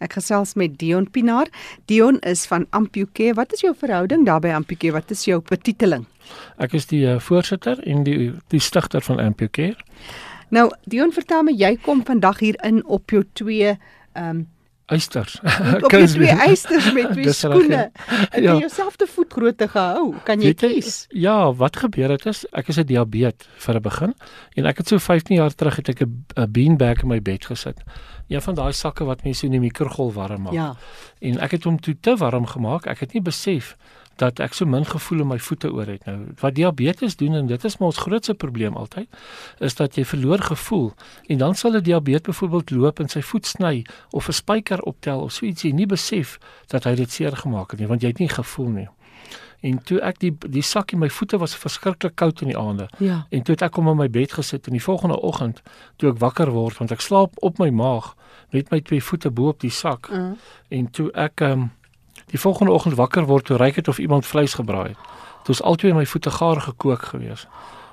Ek gesels met Dion Pinaar. Dion is van Ampuke. Wat is jou verhouding daar by Ampuke? Wat is jou betiteling? Ek is die uh, voorsitter en die die stigter van Ampuke. Nou, Dion, vertel my, jy kom vandag hier in op jou twee ehm um, eisters. Op jou twee eisters met twee skoene. Het ja. jy jouself te voet grootte gehou? Kan jy kies? Ja, wat gebeur het is ek is 'n diabetes vir 'n begin en ek het so 15 jaar terug het ek 'n beanbag in my bed gesit. Een van daai sakke wat mense in die mikrogolf warm maak. Ja. En ek het hom toe te warm gemaak. Ek het nie besef dat ek so min gevoel in my voete oor het nou. Wat diabetes doen en dit is maar ons grootste probleem altyd, is dat jy verloor gevoel en dan sal 'n diabetes byvoorbeeld loop en sy voet sny of 'n spyker optel of so iets jy nie besef dat hy dit seer gemaak het nie want jy het nie gevoel nie. En toe ek die die sak in my voete was verskriklik koud in die aande. Ja. En toe het ek hom in my bed gesit en die volgende oggend toe ek wakker word want ek slaap op my maag met my twee voete bo op die sak. Uh. En toe ek ehm um, Die volgende oggend wakker word toe ryk dit of iemand vleis gebraai het. Dit was altyd my voete gaar gekook gewees.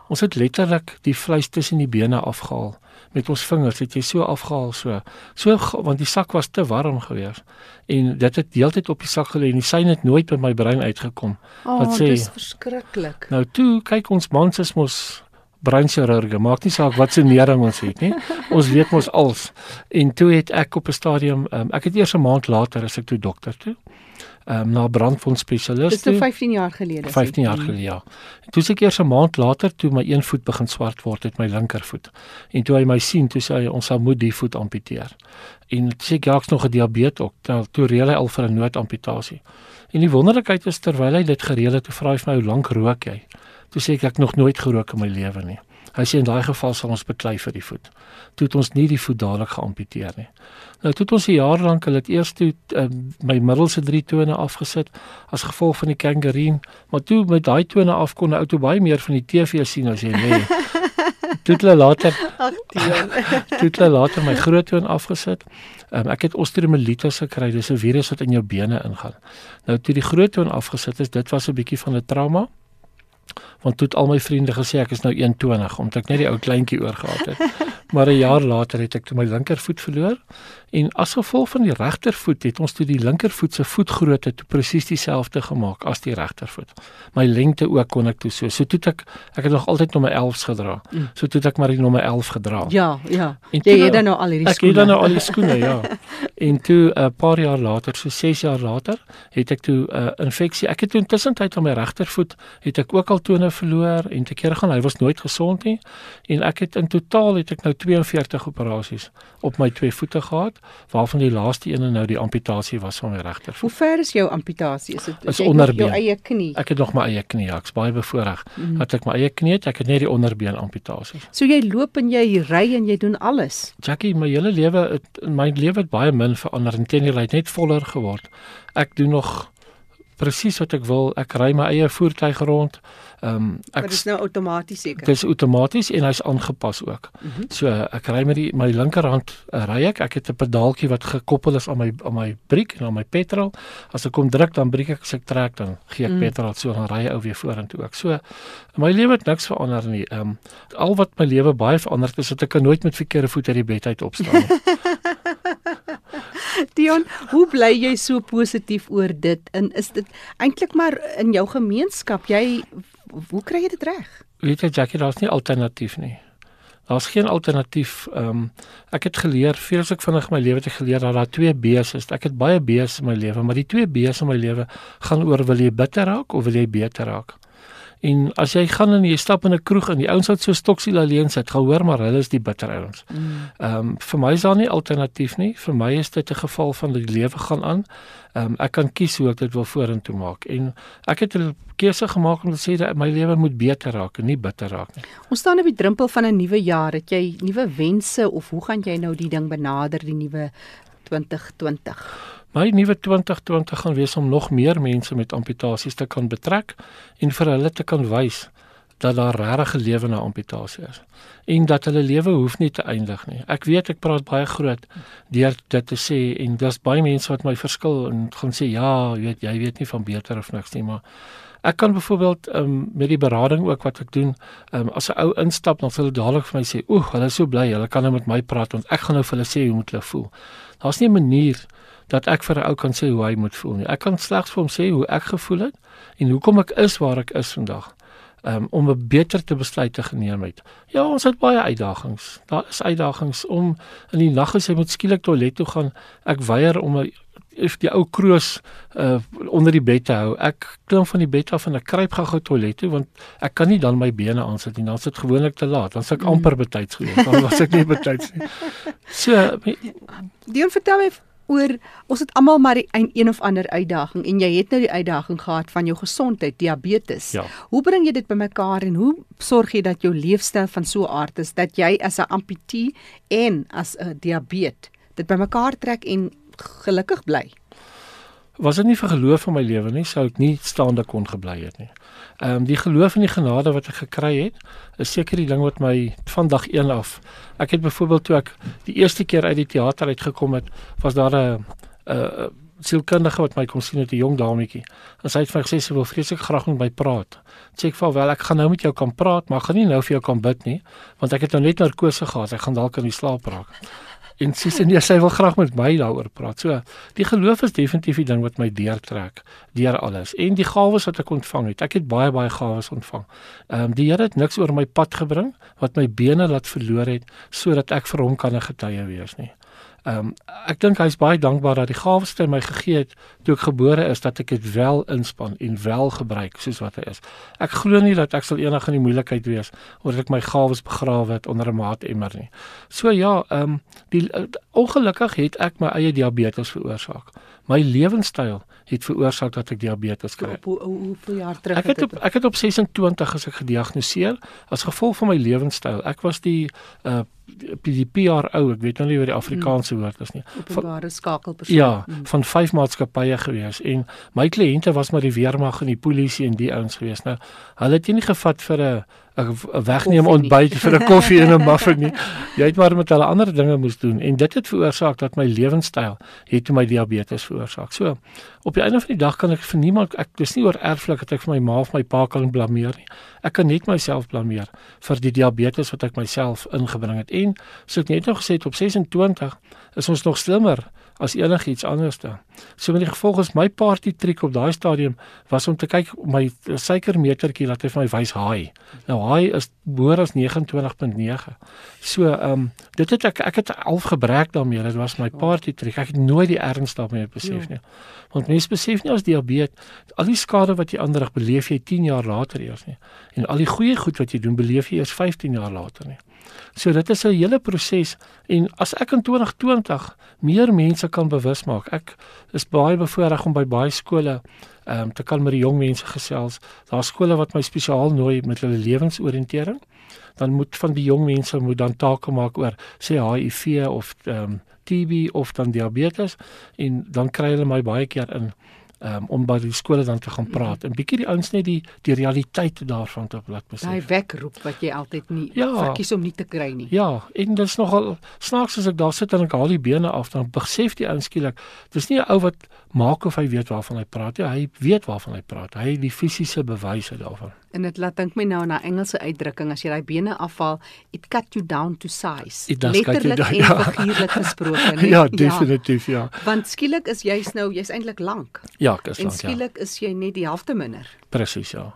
Ons het letterlik die vleis tussen die bene afgehaal met ons vingers het jy so afgehaal so. So want die sak was te warm gewees. En dit het deeltyd op die sak gelê en die sein het nooit by my brein uitgekom. Oh, wat sê? Dit is verskriklik. Nou toe kyk ons mans is mos breinchirurge. Maak nie saak wat se nering ons het nie. Ons weet mos als. En toe het ek op 'n stadium um, ek het eers 'n maand later as ek toe dokter toe um, na brandwond spesialist. Dis nou 15 jaar gelede. 15 jaar gelede ja. En toe ek eers 'n maand later toe my een voet begin swart word met my linkervoet. En toe hy my sien, toe sê hy ons sal moet die voet amputeer. En toe sê ek jaaks nog 'n diabetes ook. Toe toe reël hy al vir 'n noodamputasie. En die wonderlikheid is terwyl hy dit gereël het, toe vra hy vir my hoe lank rook jy? Toe sê ek ek nog nooit gerook in my lewe nie. Hy sê in daai geval sal ons beklei vir die voet. Toe het ons nie die voet dadelik geamputeer nie. Nou toe het ons 'n jaar lank hulle het eers toe uh, my middelste drie tone afgesit as gevolg van die kangarien, maar toe met daai tone af kon 'n ou toe baie meer van die TV sien as jy lê. Toe hulle later Ag Dion. Toe hulle later my groot toon afgesit. Um, ek het osteomyelitis gekry, dis 'n virus wat in jou bene ingaan. Nou toe die groot toon afgesit is, dit was 'n bietjie van 'n trauma want toe het al my vriende gesê ek is nou 120 omdat ek net die ou kleintjie oorgehad het. Maar 'n jaar later het ek toe my linkervoet verloor en as gevolg van die regtervoet het ons toe die linkervoet se voetgrootte toe presies dieselfde gemaak as die regtervoet. My lengte ook kon ek toe so. So toe ek ek het nog altyd nommer 11s gedra. Mm. So toe ek maar die nommer 11 gedra. Ja, ja. En jy het dan nou al hierdie skoene. Ek het dan nou al die skoene, ja. En toe 'n uh, paar jaar later, so 6 jaar later, het ek toe 'n uh, infeksie. Ek het toe intussen tyd aan my regtervoet het ek ook al tone verloor en te kere gaan hy was nooit gesond nie. En ek het in totaal het ek nou 42 operasies op my twee voete gehad, waarvan die laaste een nou die amputasie was van my regtervoet. Hoe ver is jou amputasie? Is dit is onder jou eie knie? Ek het nog my eie knie, ek's baie bevoorreg. Mm. Dat ek my eie knie het, ek het net die onderbeen amputasie. So jy loop en jy ry en jy doen alles. Jackie, my hele lewe in my lewe het baie min verander en teenoor het net voller geword. Ek doen nog presies wat ek wil. Ek ry my eie voertuig rond. Ehm um, ek Dit is nou outomaties seker. Dit is outomaties en hy's aangepas ook. Mm -hmm. So ek ry met die my linkerhand uh, ry ek. Ek het 'n pedaaltjie wat gekoppel is aan my aan my briek en aan my petrol. As ek kom druk dan breek ek as ek trek dan gee ek mm. petrol so dan ry hy ou weer vorentoe ook. So my lewe het niks verander nie. Ehm um, al wat my lewe baie verander het is dat ek kan nooit met verkeerde voete uit die bed uit opstaan nie. Dion, hoe bly jy so positief oor dit? En is dit eintlik maar in jou gemeenskap? Jy hoe kry jy dit reg? Weet jy Jackie, daar's nie alternatief nie. Daar's geen alternatief. Ehm um, ek het geleer, veels ek vinnig my lewe te geleer dat daar twee B's is. Ek het baie B's in my lewe, maar die twee B's in my lewe gaan oor wil jy bitter raak of wil jy beter raak? En as jy gaan en jy stap in 'n kroeg en die ouens wat so stoksiel alleen sit, gaan hoor maar hulle is die bitter ouens. Mm. Ehm mm. um, vir my is daar nie alternatief nie. Vir my is dit 'n geval van die lewe gaan aan. Ehm um, ek kan kies hoe ek dit wil vorentoe maak. En ek het 'n keuse gemaak om te sê dat my lewe moet beter raak en nie bitter raak nie. Ons staan op die drempel van 'n nuwe jaar. Het jy nuwe wense of hoe gaan jy nou die ding benader die nuwe 2020? My nuwe 2020 gaan wees om nog meer mense met amputasies te kan betrek en vir hulle te kan wys dat daar regtig 'n lewe na amputasie is en dat hulle lewe hoef nie te eindig nie. Ek weet ek praat baie groot deur dit te sê en daar's baie mense wat my verskil en gaan sê ja, jy weet jy weet nie van beter of niks nie, maar ek kan byvoorbeeld um, met die berading ook wat ek doen, um, as 'n ou instap dan sal hulle dadelik vir my sê, "Oeg, hulle is so bly, hulle kan nou met my praat want ek gaan nou vir hulle sê hoe moet hulle voel." Daar's nie 'n manier dat ek vir 'n ou kan sê hoe hy moet voel nie. Ek kan slegs vir hom sê hoe ek gevoel het en hoekom ek is waar ek is vandag. Um, om 'n beter te besluit te geneem het. Ja, ons het baie uitdagings. Daar is uitdagings om in die nag as jy moet skielik toilet toe gaan. Ek weier om 'n if die ou kroos uh onder die bed te hou. Ek klim van die bed af en ek kruip gou-gou toilet toe want ek kan nie dan my bene aansit nie. Dan sit gewoonlik te laat. Dan sit ek amper betyds gewees. Dan was ek nie betyds nie. So, Dion vertel my oor ons het almal maar die een, een of ander uitdaging en jy het nou die uitdaging gehad van jou gesondheid, diabetes. Ja. Hoe bring jy dit bymekaar en hoe sorg jy dat jou leefstyl van so 'n aard is dat jy as 'n amputee en as 'n diabetes dit bymekaar trek en gelukkig bly? Was dit nie vir geloof in my lewe nie, sou ek nie staande kon gebly het nie. Ehm um, die geloof en die genade wat ek gekry het, is seker die ding wat my van dag 1 af. Ek het byvoorbeeld toe ek die eerste keer uit die teater uitgekom het, was daar 'n 'n sielkundige wat my kom sien met 'n jong dametjie. En sy het vir gesê sy wil vreeslik graag met my praat. Sê ek vir wel ek gaan nou met jou kan praat, maar ek gaan nie nou vir jou kan bid nie, want ek het nou net narkose gehad. Ek gaan dalk in die slaap raak en sy sê nee, sy wil graag met my daaroor praat. So, die geloof is definitief die ding wat my deurtrek deur alles. En die gawes wat ek ontvang het. Ek het baie baie gawes ontvang. Ehm um, die Here het niks oor my pad gebring wat my bene laat verloor het sodat ek vir hom kan 'n getuie wees nie. Ehm um, ek dink hy's baie dankbaar dat die gawes wat hy my gegee het toe ek gebore is dat ek dit wel inspann en wel gebruik soos wat hy is. Ek glo nie dat ek sal eendag in die moeilikheid wees omdat ek my gawes begrawe het onder 'n maatemmer nie. So ja, ehm um, die uh, ongelukkig het ek my eie diabetes veroorsaak. My lewenstyl het veroorsaak dat ek diabetes kry. Op hoe hoeveel jaar terug ek het op ek het op 26 as ek gediagnoseer as gevolg van my lewenstyl. Ek was die uh die PR ou, ek weet nou nie wat die Afrikaanse mm. woord is nie. Openbare skakelpersoon. Ja, mm. van vyf maatskappye gewees en my kliënte was maar die weermag en die polisie en die ouens gewees. Nou, hulle het nie gevat vir 'n 'n wegneem ontbyt vir 'n koffie en 'n muffin nie. Jy het maar met hulle ander dinge moes doen en dit het veroorsaak dat my lewenstyl het my diabetes veroorsaak. So, op die einde van die dag kan ek vir niemand ek dis nie oor erflik dat ek vir my ma of my pa kan blameer nie. Ek kan net myself blameer vir die diabetes wat ek myself ingebring het. En so ek net nog gesê het op 26 is ons nog slimmer as enigiets anders dan. So met die gevolg is my party trick op daai stadium was om te kyk my suikermetertjie laat hy vir my wys haai. Nou haai is boor as 29.9. So ehm um, dit het ek ek het half gebrek daarmee. Dit was my party trick. Ek het nooit die erns daarmee besef nie. Want mense besef nie as diabetes al die skade wat jy aanrig beleef jy 10 jaar later eers nie. En al die goeie goed wat jy doen beleef jy eers 15 jaar later nie. So dit is 'n hele proses en as ek in 2020 meer mense kan bewus maak. Ek is baie bevoorreg om by baie skole ehm um, te kan met die jong mense gesels. Daar's skole wat my spesiaal nooi met hulle lewensoriëntering. Dan moet van die jong mense moet dan take maak oor sê HIV of ehm um, TB of dan diabetes en dan kry hulle my baie keer in um, om by die skole dan te gaan praat en bietjie die ouens net die die realiteit daarvan te laat besef. Daai wekroep wat jy altyd nie ja, verkies om nie te kry nie. Ja, en dit is nogal snaaks as ek daar sit en ek haal die bene af dan besef die ouens skielik dis nie 'n ou wat maak of hy weet waarvan hy praat nie, hy weet waarvan hy praat. Hy het die fisiese bewyse daarvan. En dit laat dink my nou na Engelse uitdrukking as jy daai bene afhaal, it cut you down to size. Letterlik en ja. figuurlik gesproke, nee. Ja, definitief ja. ja. Want skielik is jy's nou jy's eintlik lank. Ja, ek is lank. En ja. skielik ja. is jy net die helfte minder. Presies ja.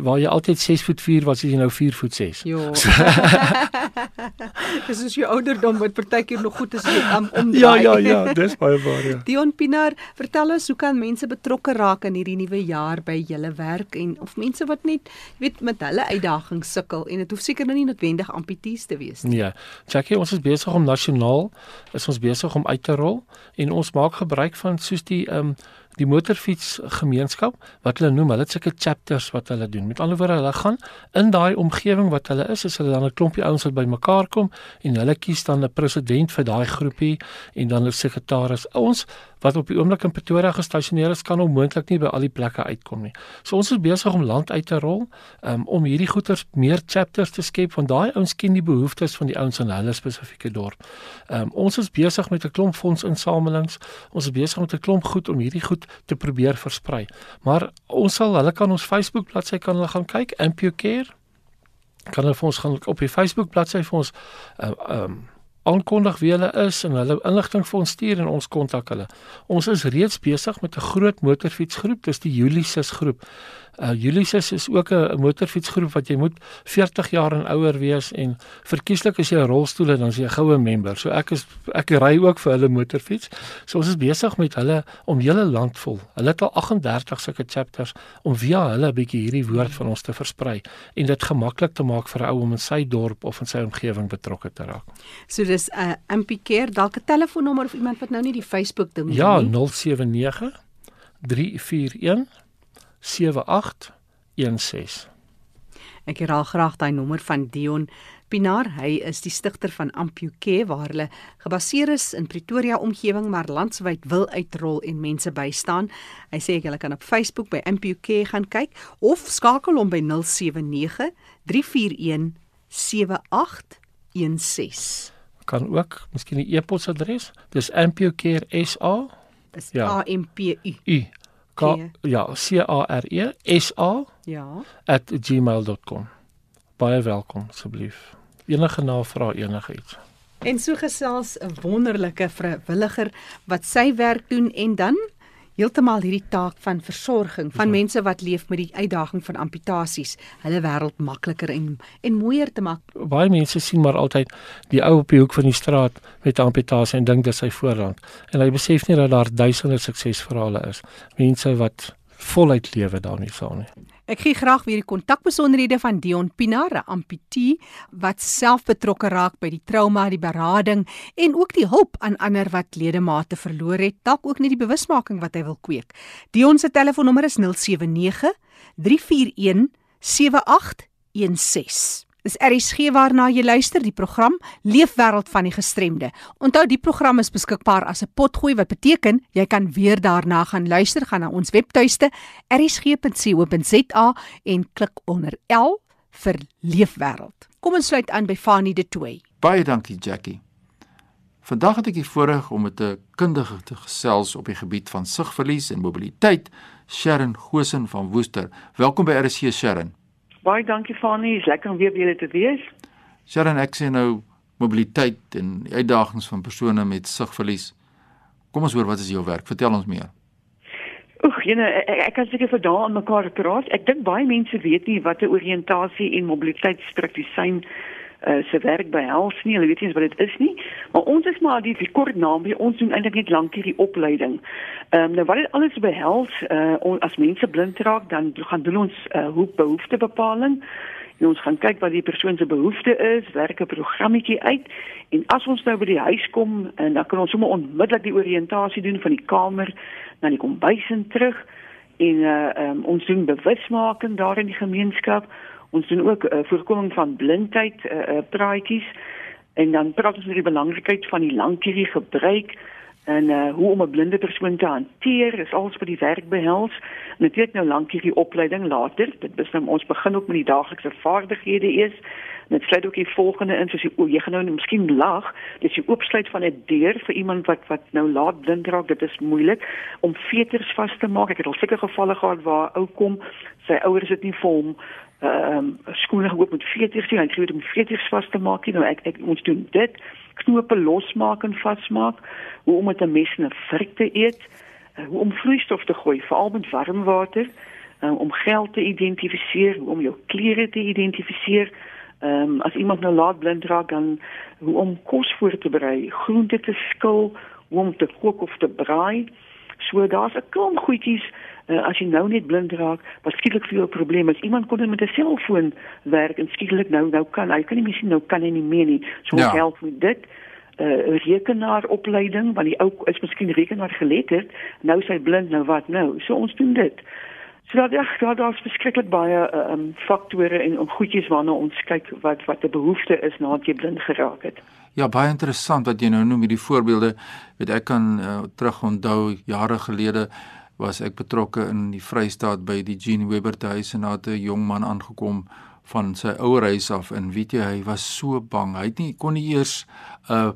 Waar jy altyd 6 voet 4 was, is jy nou 4 voet 6. Ja. dis is jou ouderdom wat partykeer nog goed is om om Ja, ja, ja, dis baie waar ja. Dion Pinaar, vertel ons hoe kan mense betrokke raak in hierdie nuwe jaar by julle werk en of mense wat net weet met hulle uitdagings sukkel en dit hoef seker nou nie noodwendig amputees te wees nie. Nee. Jackie, ons is besig om nasionaal is ons besig om uit te rol en ons maak gebruik van soos die ehm um, die motorfiets gemeenskap wat hulle noem, hulle het sulke chapters wat hulle doen. Met ander woorde, hulle gaan in daai omgewing wat hulle is, is hulle dan 'n klompie ouens wat bymekaar kom en hulle kies dan 'n president vir daai groepie en dan 'n sekretaris. Ons wat op die oomblik in Pretoria gestasioneer is, kan onmoontlik nie by al die plekke uitkom nie. So ons is besig om land uit te rol um, om hierdie goeters meer chapters te skep want daai ouens ken die behoeftes van die ouens in hulle spesifieke dorp. Um, ons is besig met 'n klomp fondsinsamelings. Ons is besig met 'n klomp goed om hierdie goed te probeer versprei. Maar ons sal hulle kan ons Facebook bladsy kan hulle gaan kyk, Ampio Care. Kan hulle vir ons gaan op die Facebook bladsy vir ons ehm uh, um, aankondig wie hulle is en hulle inligting vir ons stuur en ons kontak hulle. Ons is reeds besig met 'n groot motorfietsgroep, dis die Ulysses groep. Uh Ulysses is ook 'n motorfietsgroep wat jy moet 40 jaar en ouer wees en verkieslik as jy 'n rolstoel het dan is jy 'n goue member. So ek is ek ry ook vir hulle motorfiets. So ons is besig met hulle om hele land vol. Hulle het al 38 sulke chapters om via hulle 'n bietjie hierdie woord van ons te versprei en dit gemaklik te maak vir 'n ou om in sy dorp of in sy omgewing betrokke te raak. So dis 'n uh, impikeer dalk 'n telefoonnommer of iemand wat nou nie die Facebook ding ja, nie. Ja, 079 341 7816. Ek herhaal graag daai nommer van Dion Pinaar. Hy is die stigter van AmpuCare waar hulle gebaseer is in Pretoria omgewing maar landwyd wil uitrol en mense bystaan. Hy sê jy kan op Facebook by AmpuCare gaan kyk of skakel hom by 079 341 7816 kan ook miskien 'n e-posadres. Dis ampucare.sa. Dis ja. A M P U. U. K ja, C A R E S A. Ja. @gmail.com. Baie welkom asseblief. Enige navrae enigiets. En so gesels 'n wonderlike vrywilliger wat sy werk doen en dan heeltemal hierdie taak van versorging van ja. mense wat leef met die uitdaging van amputasies, hulle wêreld makliker en en mooier te maak. Baie mense sien maar altyd die ou op die hoek van die straat met amputasie en dink dit is sy voorland. En hulle besef nie dat daar duisende suksesverhale is. Mense wat voluit lewe daarin saam nie. Ek gee graag weer die kontakbesonderhede van Dion Pinar, 'n amputee wat self betrokke raak by die trauma, die berading en ook die hulp aan ander wat ledemate verloor het, dalk ook net die bewusmaking wat hy wil kweek. Dion se telefoonnommer is 079 341 7816. Dis RSG waarna jy luister, die program Leefwêreld van die Gestremde. Onthou die program is beskikbaar as 'n potgooi wat beteken jy kan weer daarna gaan luister, gaan na ons webtuiste rsg.co.za en klik onder L vir Leefwêreld. Kom ons sluit aan by Fanie De Tooy. Baie dankie Jackie. Vandag het ek die voorreg om met 'n kundige te gesels op die gebied van sigverlies en mobiliteit, Sharon Gosen van Woester. Welkom by RSG Sharon. Baie dankie Fanie, is lekker om weer by julle te wees. Sharon, ek sien nou mobiliteit en uitdagings van persone met sigverlies. Kom ons hoor wat is jou werk? Vertel ons meer. Oek, jy nou ek, ek kan seker vir dae aan mekaar praat. Ek dink baie mense weet nie wat 'n oriëntasie en mobiliteitspraktisyn uh, se werk behels nie. Hulle weet nie wat dit is nie. Maar ons is maar die kort naam, ons doen eintlik net lank hierdie opleiding. Ehm um, nou wat dit alles behels, uh, as mense blind raak, dan gaan doen ons uh, hoe behoeftebepaling. En ons gaan kyk wat die persoon se behoefte is, werk 'n programmetjie uit en as ons nou by die huis kom en dan kan ons sommer onmiddellik die oriëntasie doen van die kamer na die kombuis en terug en uh, um, ons doen bewusmaking daar in die gemeenskap Ons doen ook uh, voorkoming van blindheid uh, uh, praatjies en dan praat ons oor die belangrikheid van die langkerie gebruik en uh, hoe om 'n blinde persoon te hanteer. Dis alles vir die werk behels. Natuurlik nou langkerie opleiding later. Dit is nou ons begin ook met die daaglikse vaardighede eers. Dit sluit ook die volgende in soos jy gaan nou miskien lag, dis jy oopsluit van 'n deur vir iemand wat wat nou laat blind raak, dit is moeilik om veters vas te maak. Ek het al seker gevalle gehad waar ou kom, sy ouers het nie vir hom ehm um, skoene gekoop met veters nie, hy het om veters vas te maak nie. Nou ek ek ons doen dit, knope losmaak en vasmaak, hoe om met 'n mes 'n vrek te eet, uh, hoe om vloeistof te gooi, veral met warm water, uh, om geld te identifiseer, om jou klere te identifiseer. Ehm um, as iemand nou laat blind raak dan hoe om kos voor te berei, groente te skil, hoe om te kook of te braai. So daar's 'n klomp goedjies uh, as jy nou net blind raak, wat skielik vir jou 'n probleem is. Iemand kon met 'n selfoon werk en skielik nou nou kan hy kan nie meer sien nou kan hy nie meer nie. So ja. help met dit. 'n uh, rekenaaropleiding want die ou is miskien rekenaar geletterd, nou sy blind, nou wat nou? So ons doen dit. So dat ja, daar daar's beskiklik baie uh, um, faktore en om goedjies waarna ons kyk wat wat 'n behoefte is nadat jy blind geraak het. Ja, baie interessant wat jy nou noem hierdie voorbeelde. Weet ek kan uh, terug onthou jare gelede was ek betrokke in die Vrystaat by die Jean Weber huis en daar het 'n jong man aangekom van sy ouer huis af en weet jy hy was so bang. Hy het nie kon nie eers 'n uh,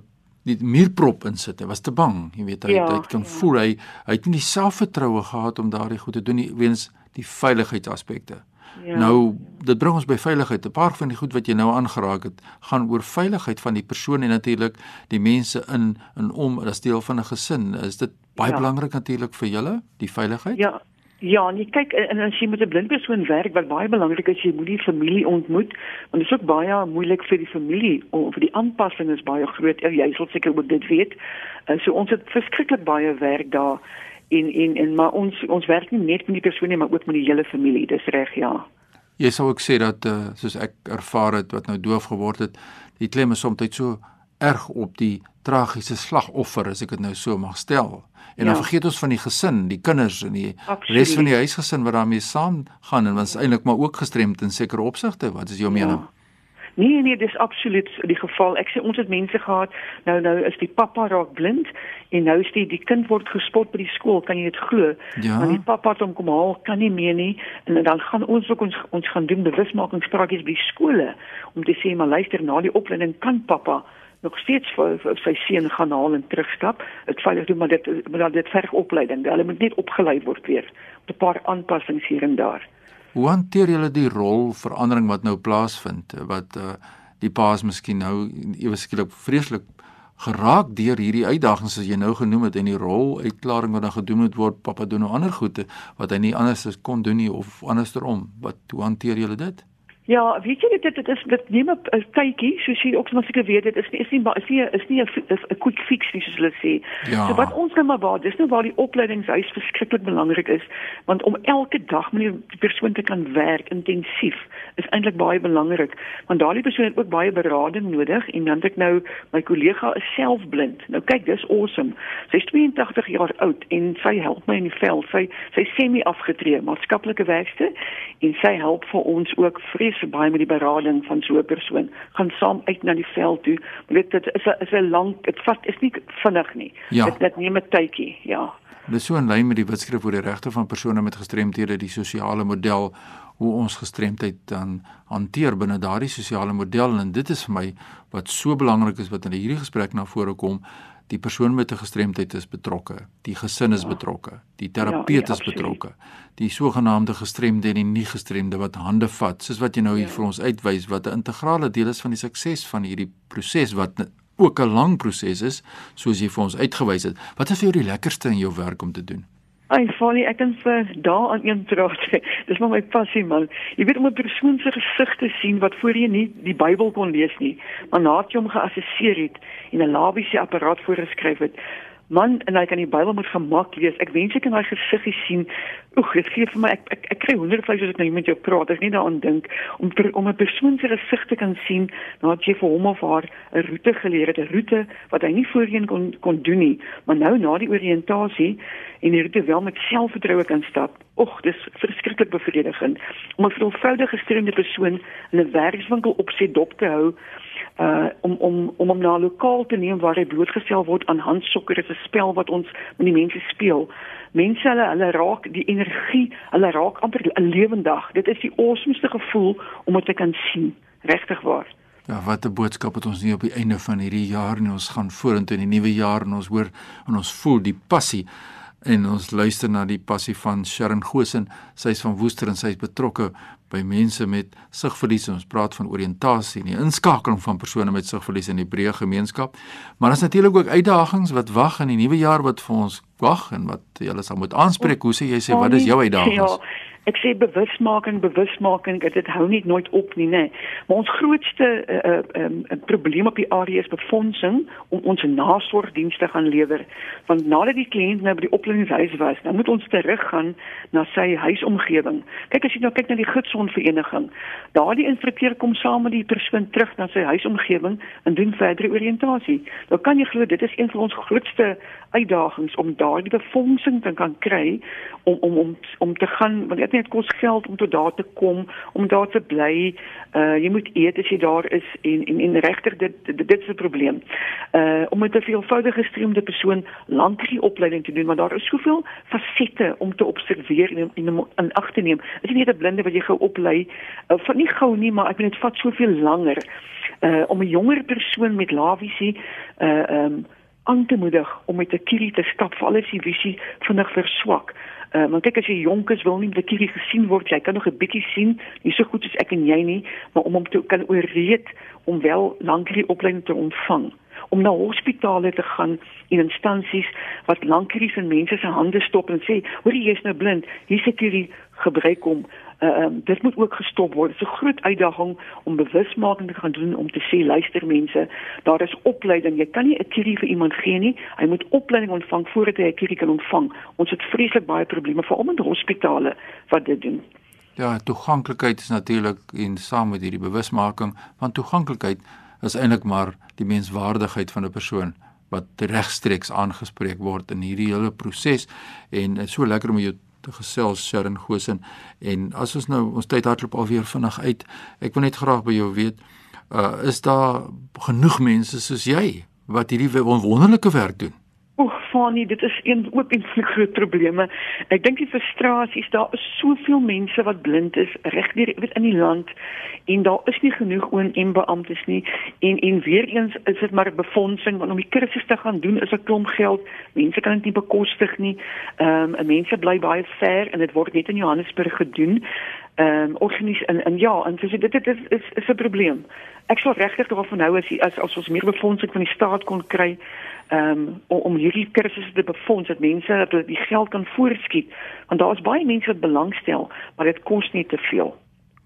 die muurprop insit. Hy was te bang. Jy weet hy ja, het kon ja. voel hy hy het nie die selfvertroue gehad om daardie goed te doen nie weens die veiligheidsaspekte. Ja. Nou dit bring ons by veiligheid. 'n Paar van die goed wat jy nou aangeraak het, gaan oor veiligheid van die persoon en natuurlik die mense in en om as deel van 'n gesin. Is dit baie ja. belangrik natuurlik vir julle, die veiligheid? Ja. Ja, nee, kyk en as jy met 'n blind persoon werk, wat baie belangrik is, jy moet die familie ontmoet, want dit is ook baie moeilik vir die familie om vir die aanpassing is baie groot. Jy sal seker ook dit weet. Uh, so ons het verskriklik baie werk daar en en en maar ons ons werk nie net met die persoon nie, maar ook met die hele familie. Dis reg, ja. Jy sou ook sê dat uh, soos ek ervaar het wat nou doof geword het, die klem is soms so erg op die tragiese slagoffer as ek dit nou so mag stel. En ja. dan vergeet ons van die gesin, die kinders en die res van die huisgesin wat daarmee saam gaan en wat eintlik maar ook gestremd in sekere opsigte. Wat is jou ja. mening? Nee nee, dis absoluut die geval. Ek sê ons het mense gehad, nou nou is die pappa raak blind en nou is die die kind word gespot by die skool, kan jy dit glo? Ja. Want die pappa het hom kom haal, kan nie meer nie en dan gaan ons ook ons ons gaan doen bewusmakingspraatjies by skole om te sê maar luister na die opleiding kan pappa nog steeds vir, vir sy seun gaan haal en terugstap. Dit veilig doen maar dit maar dit verg opleiding. Hulle moet net opgelei word weer. 'n paar aanpassings hier en daar. Hoe hanteer julle die rolverandering wat nou plaasvind wat uh, die paas miskien nou ewe skielik vreeslik geraak deur hierdie uitdagings as jy nou genoem het en die rol uitklaring wat dan gedoen moet word pappa doen nou ander goede wat hy nie anders kon doen nie of andersom wat hoe hanteer julle dit? Ja, weet jy dit dit is dit neem 'n tydjie, soos jy ook seker weet, dit is nie is nie is nie is nie 'n quick fix nie soos hulle sê. Ja. So wat ons nou maar waar, dis nou waar die opleidingshuis verskriklik belangrik is, want om elke dag met die persoon te kan werk intensief is eintlik baie belangrik, want daardie persoon het ook baie berading nodig en dan ek nou my kollega is self blind. Nou kyk, dis awesome. Sy's 82 jaar oud en sy help my in die veld. Sy sy semi afgetree, maatskaplike werkster en sy help vir ons ook vrees so baie met die berading van so 'n persoon gaan saam uit na die veld toe. Weet dit is 'n is 'n lank dit vat is nie vinnig nie. Ja. Dit dit neem 'n tydjie, ja. Dit is so in lyn met die wetskrif oor die regte van persone met gestremthede, die sosiale model hoe ons gestremdheid dan hanteer binne daardie sosiale model en dit is vir my wat so belangrik is wat in hierdie gesprek na vore kom die persoon met 'n gestremdheid is betrokke, die gesin is ja. betrokke, die terapeut ja, ja, is betrokke, die sogenaamde gestremde en die nie gestremde wat hande vat, soos wat jy nou hier ja. vir ons uitwys wat 'n integrale deel is van die sukses van hierdie proses wat ook 'n lang proses is, soos jy vir ons uitgewys het. Wat is vir jou die lekkerste in jou werk om te doen? Ai, Fanny, ek kan vir daar aan een praat. Dis maar my passie man. Jy weet om 'n persoon se gesig te sien wat voor jy nie die Bybel kon lees nie, maar nadat jy hom geassesseer het en 'n labiese apparaat voorgeskryf het, man en hy kan die Bybel met gemak lees. Ek wens ek kan daai gesiggie sien. Oek, dit gee vir my ek ek, ek kry honderdvleis as ek nou met jou praat. Ek nie daaraan dink om per, om 'n persoon se gesig te kan sien nadat jy vir hom of haar 'n roete geleer het, 'n roete wat hy nie voorheen kon kon doen nie, maar nou na die oriëntasie en die roete wel met selfvertroue kan stap. Oek, dis verskriklik bevredigend om 'n veelvoudige gestremde persoon in 'n werkswinkel op sy dop te hou uh om om om hom na 'n lokaal te neem waar hy blootgestel word aan handsokker is 'n spel wat ons met die mense speel. Mense hulle hulle raak die energie, hulle raak amper lewendig. Dit is die awesomeste gevoel om dit te kan sien, regtig waar. Ja, wat 'n boodskap het ons nie op die einde van hierdie jaar nie. Ons gaan vorentoe in die nuwe jaar en ons hoor en ons voel die passie en ons luister na die passie van Sharon Gosen. Sy is van Woester en sy is betrokke by mense met sigverlies. Ons praat van oriëntasie en die inskakeling van persone met sigverlies in die breë gemeenskap. Maar daar's natuurlik ook uitdagings wat wag in die nuwe jaar wat vir ons wag en wat jy alles sal moet aanspreek. Hoe sê jy sê wat is jou uitdagings? Ja ek sê bewusmaking bewusmaking dit hou nie nooit op nie nê. Maar ons grootste uh, um, probleem op die area is befondsing om ons nasorgdienste gaan lewer. Want nadat die kliënt nou by die opleidingshuis was dan moet ons teruggaan na sy huisomgewing. Kyk as jy nou kyk na die gidsondvereniging daardie instrukteur kom saam met die persoon terug na sy huisomgewing en doen verdere oriëntasie. Dan kan jy glo dit is een van ons grootste uitdagings om daardie befondsing te kan kry om om om om te gaan want dit net kos geld om tot daar te kom om daar te bly. Uh jy moet eet as jy daar is en en en regter dit dit, dit is 'n probleem. Uh om met 'n veelvoudige gestremde persoon lankie opleiding te doen want daar is soveel fasette om te observeer en in in ag te neem. As jy net 'n blinde wat jy gou oplei uh, van nie gou nie maar ek weet dit vat soveel langer uh om 'n jonger persoon met lavisie uh um aan te moedig om met 'n kierie te stap vir alles die visie vinnig verswak. Uh, maar kyk as jy jonk is, wil nie dat jy gesien word. Jy kan nog 'n bietjie sien, nie so goed soos ek en jy nie, maar om hom te kan ooreed om wel lankal die opleiding te ontvang om na hospitale te gaan en instansies wat lankal in mense se hande stop en sê, "Hoor jy is nou blind, hier sit hierdie gebruik om uh, um, dit moet ook gestop word. Dit is 'n groot uitdaging om bewusmaking te gaan doen om te sê luister mense, daar is opleiding. Jy kan nie 'n kirie vir iemand gee nie. Hy moet opleiding ontvang voordat hy 'n kirie kan ontvang. Ons het vreeslik baie probleme veral in hospitale wat dit doen. Ja, toeganklikheid is natuurlik en saam met hierdie bewusmaking, want toeganklikheid is eintlik maar die menswaardigheid van 'n persoon wat regstreeks aangespreek word in hierdie hele proses. En dit is so lekker om jou te gesels Sharon Gosen en as ons nou ons tyd hardloop alweer vinnig uit ek wil net graag by jou weet uh, is daar genoeg mense soos jy wat hierdie wonderlike werk doen Oek, Fanie, dit is een ook 'n groot probleme. Ek dink die frustrasie is daar is soveel mense wat blind is reg deur weet in die land en daar is nie genoeg ONM beamptes nie en en weer eens is dit maar 'n befondsing want om die kursus te gaan doen is 'n klomp geld. Mense kan dit nie bekostig nie. Ehm um, mense bly baie ver en dit word net in Johannesburg gedoen. Ehm um, organies en en ja, en so dit dit is is 'n probleem. Ek sal regtig daarvan hou as as as ons meer befondsing van die staat kon kry um, om om hierdie kursusse te befonds dat mense dat hulle die geld kan voorskiet want daar is baie mense wat belangstel maar dit kos nie te veel.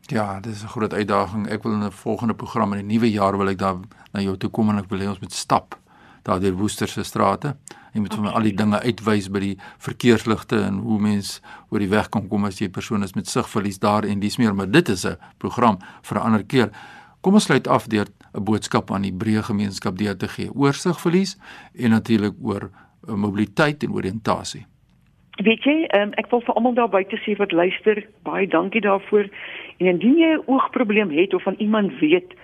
Ja, dit is 'n groot uitdaging. Ek wil in 'n volgende program in die nuwe jaar wil ek daar na jou toe kom en ek wil hê ons moet stap daar deur Woester se strate. Jy moet vir my al die dinge uitwys by die verkeersligte en hoe mens oor die weg kan kom as jy persoon is met sigverlies daar en dis meer, maar dit is 'n program vir 'n ander keer. Kom ons sluit af deur 'n boodskap aan die breë gemeenskap deur te gee. Oorsigverlies en natuurlik oor uh, mobiliteit en oriëntasie. Weet jy, um, ek wil vir almal daar buite sê wat luister, baie dankie daarvoor. En indien jy 'n oogprobleem het of van iemand weet,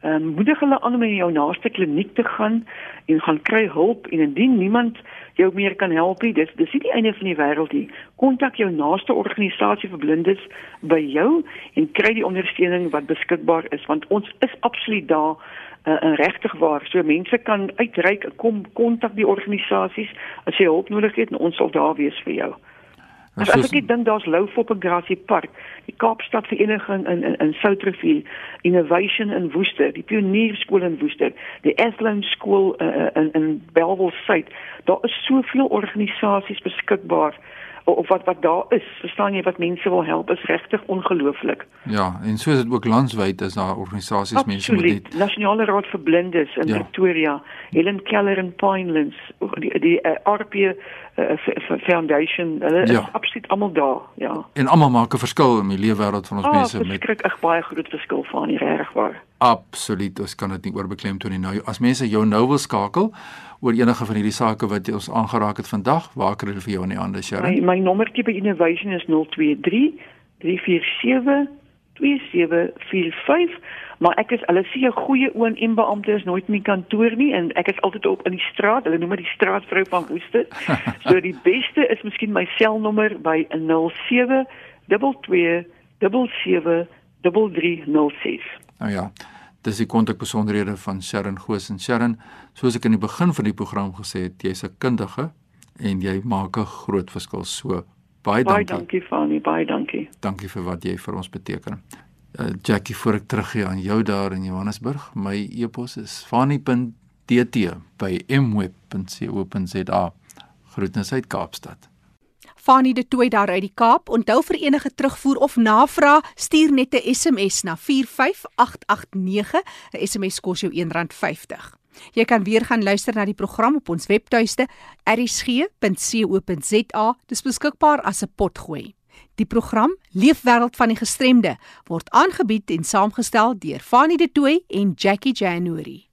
ehm um, moedig hulle aan om na jou naaste kliniek te gaan en gaan kry hulp en indien niemand jou meer kan help nie, dis dis nie die einde van die wêreld nie. Kontak jou naaste organisasie vir blindes by jou en kry die ondersteuning wat beskikbaar is want ons is absoluut daar uh, en regtig waar. So mense kan uitreik, kom kontak die organisasies as jy hulp nodig het en ons sal daar wees vir jou. As ek net dink daar's Loufop en Grassy Park, die Kaapstad Vereniging in in in Soutrivier, Innovation in Woester, die Pionierskool in Woester, die Athlone Skool uh, in in Bellville Suid. Daar is soveel organisasies beskikbaar of wat wat daar is, verstaan jy wat mense wil help is regtig ongelooflik. Ja, en so is dit ook landwyd as daar organisasies mense moet dit. Nasionale Raad vir Blindes in ja. Pretoria, Helen Keller in Pinelands, die die uh, eh, RP uh, eh, Foundation, hulle ja. is absoluut almal daar, ja. En almal maak 'n verskil in die lewenswêreld van ons oh, mense met Ek kry baie groot verskil van hier reg waar. Absoluut, ons kan dit nie oorbeklemtoon toe nie. Nou as mense jou nou wil skakel, oor enige van hierdie sake wat ons aangeraak het vandag, waar kan hulle vir jou in die hande Sharon? My my nommertjie by Innovation is 023 347 2745 maar ek is hulle sê 'n goeie oom en beampte is nooit in die kantoor nie en ek is altyd op in die straat hulle noem my die straatvrou van Woeste so die beste is miskien my selnommer by 07 22 77 3306 nou ja Dis die kontakbesonderhede van Sharon Goos en Sharon, soos ek in die begin van die program gesê het, jy's 'n kundige en jy maak 'n groot verskil. So baie dankie. Baie dankie Fanny, baie dankie. Dankie vir wat jy vir ons beteken. Uh, Jackie, voor ek teruggee aan jou daar in Johannesburg, my e-pos is fanny.dt@mweb.co.za. Groetnisse uit Kaapstad. Fanie de Tooi daar uit die Kaap. Onthou vir enige terugvoer of navraag, stuur net 'n SMS na 45889. 'n SMS kos jou R1.50. Jy kan weer gaan luister na die program op ons webtuiste erisg.co.za. Dis beskikbaar as 'n potgooi. Die program Leefwêreld van die Gestremde word aangebied en saamgestel deur Fanie de Tooi en Jackie January.